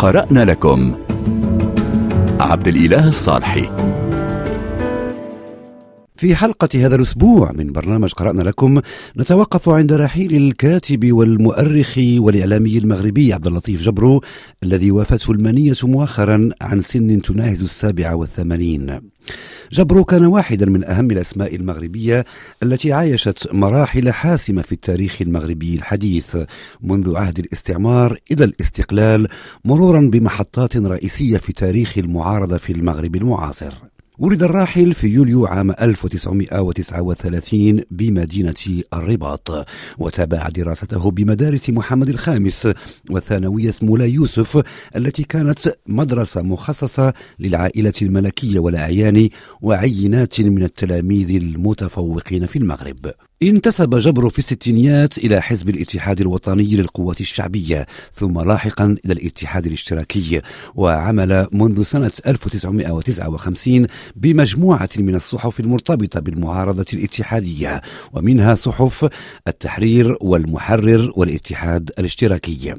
قرأنا لكم. عبد الإله الصالحي. في حلقة هذا الأسبوع من برنامج قرأنا لكم نتوقف عند رحيل الكاتب والمؤرخ والإعلامي المغربي عبد اللطيف جبرو الذي وافته المنية مؤخرا عن سن تناهز السابعة والثمانين. جبرو كان واحدا من أهم الأسماء المغربية التي عايشت مراحل حاسمة في التاريخ المغربي الحديث. منذ عهد الاستعمار إلى الاستقلال مرورا بمحطات رئيسية في تاريخ المعارضة في المغرب المعاصر. ولد الراحل في يوليو عام 1939 بمدينة الرباط وتابع دراسته بمدارس محمد الخامس وثانوية مولاي يوسف التي كانت مدرسة مخصصة للعائلة الملكية والأعيان وعينات من التلاميذ المتفوقين في المغرب. انتسب جبر في الستينيات إلى حزب الاتحاد الوطني للقوات الشعبية ثم لاحقا إلى الاتحاد الاشتراكي وعمل منذ سنة 1959 بمجموعة من الصحف المرتبطة بالمعارضة الاتحادية ومنها صحف التحرير والمحرر والاتحاد الاشتراكي.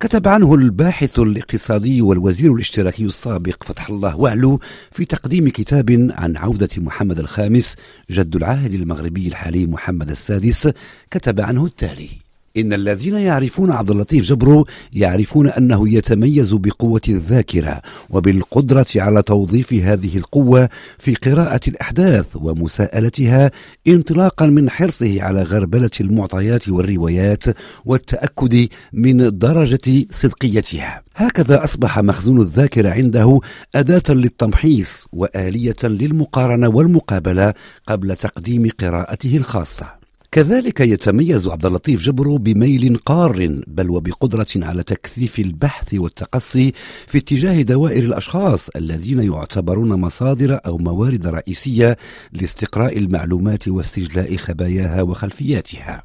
كتب عنه الباحث الاقتصادي والوزير الاشتراكي السابق فتح الله وعلو في تقديم كتاب عن عودة محمد الخامس جد العاهل المغربي الحالي محمد محمد السادس كتب عنه التالي. إن الذين يعرفون عبد اللطيف جبرو يعرفون أنه يتميز بقوة الذاكرة وبالقدرة على توظيف هذه القوة في قراءة الأحداث ومساءلتها انطلاقا من حرصه على غربلة المعطيات والروايات والتأكد من درجة صدقيتها. هكذا أصبح مخزون الذاكرة عنده أداة للتمحيص وآلية للمقارنة والمقابلة قبل تقديم قراءته الخاصة. كذلك يتميز عبد اللطيف جبرو بميل قار بل وبقدرة على تكثيف البحث والتقصي في اتجاه دوائر الأشخاص الذين يعتبرون مصادر أو موارد رئيسية لاستقراء المعلومات واستجلاء خباياها وخلفياتها.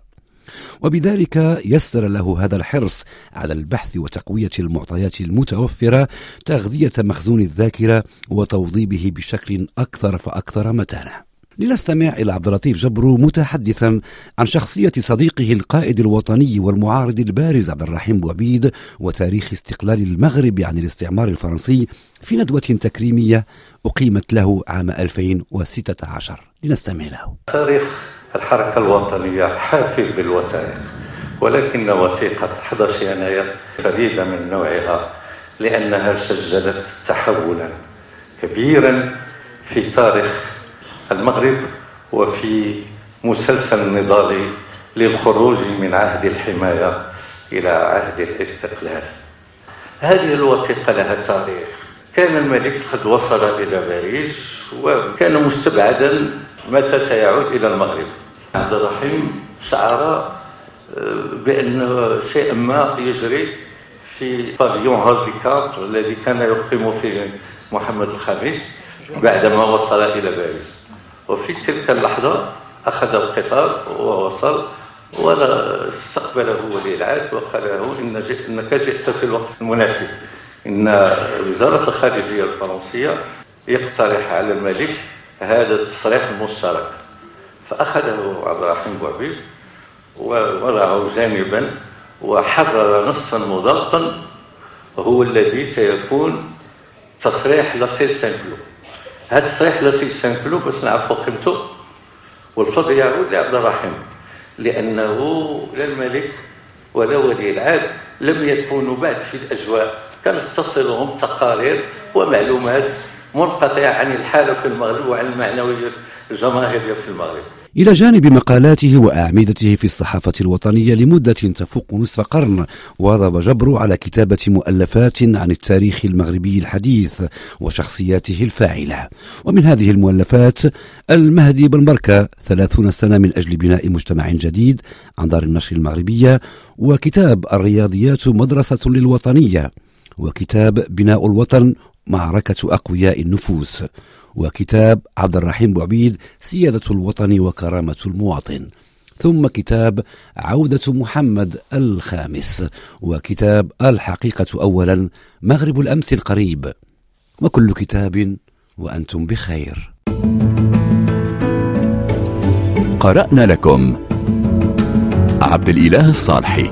وبذلك يسر له هذا الحرص على البحث وتقوية المعطيات المتوفرة تغذية مخزون الذاكرة وتوظيبه بشكل أكثر فأكثر متانة. لنستمع إلى عبد اللطيف جبرو متحدثا عن شخصية صديقه القائد الوطني والمعارض البارز عبد الرحيم بوعبيد وتاريخ استقلال المغرب عن الاستعمار الفرنسي في ندوة تكريمية أقيمت له عام 2016 لنستمع له. تاريخ الحركة الوطنية حافل بالوثائق ولكن وثيقة 11 يناير فريدة من نوعها لأنها سجلت تحولا كبيرا في تاريخ المغرب وفي مسلسل نضالي للخروج من عهد الحماية إلى عهد الاستقلال. هذه الوثيقة لها تاريخ. كان الملك قد وصل إلى باريس وكان مستبعدا متى سيعود إلى المغرب. عبد الرحيم شعر آه، بأن شيء ما يجري في Pavillon Henri Quatre الذي كان يقيم فيه محمد الخامس بعدما وصل إلى باريس. وفي تلك اللحظة أخذ القطار ووصل ولا استقبله ولي العهد وقال له إن جئت إنك جئت في الوقت المناسب. إن وزارة الخارجية الفرنسية يقترح على الملك هذا التصريح المشترك. فأخذه عبد الرحيم بوعبيد ووضعه جانبا وحرر نصا مضغوطا هو الذي سيكون تصريح لاسيل سان كلو هذا التصريح لاسيل سان كلو باش نعرفوا قيمته والفضل يعود لعبد الرحيم. لأنه لا الملك ولا ولي العهد لم يكونوا بعد في الأجواء. كانت تصلهم تقارير ومعلومات منقطعة عن الحالة في المغرب وعن المعنوية الجماهيرية في المغرب. إلى جانب مقالاته وأعمدته في الصحافة الوطنية لمدة تفوق نصف قرن واظب جبر على كتابة مؤلفات عن التاريخ المغربي الحديث وشخصياته الفاعلة. ومن هذه المؤلفات المهدي بن بركة ثلاثون سنة من أجل بناء مجتمع جديد عن دار النشر المغربية وكتاب الرياضيات مدرسة للوطنية وكتاب بناء الوطن معركة أقوياء النفوس وكتاب عبد الرحيم بوعبيد سيادة الوطن وكرامة المواطن. ثم كتاب عودة محمد الخامس وكتاب الحقيقة أولا مغرب الأمس القريب. وكل كتاب وأنتم بخير. قرأنا لكم عبد الإله الصالحي.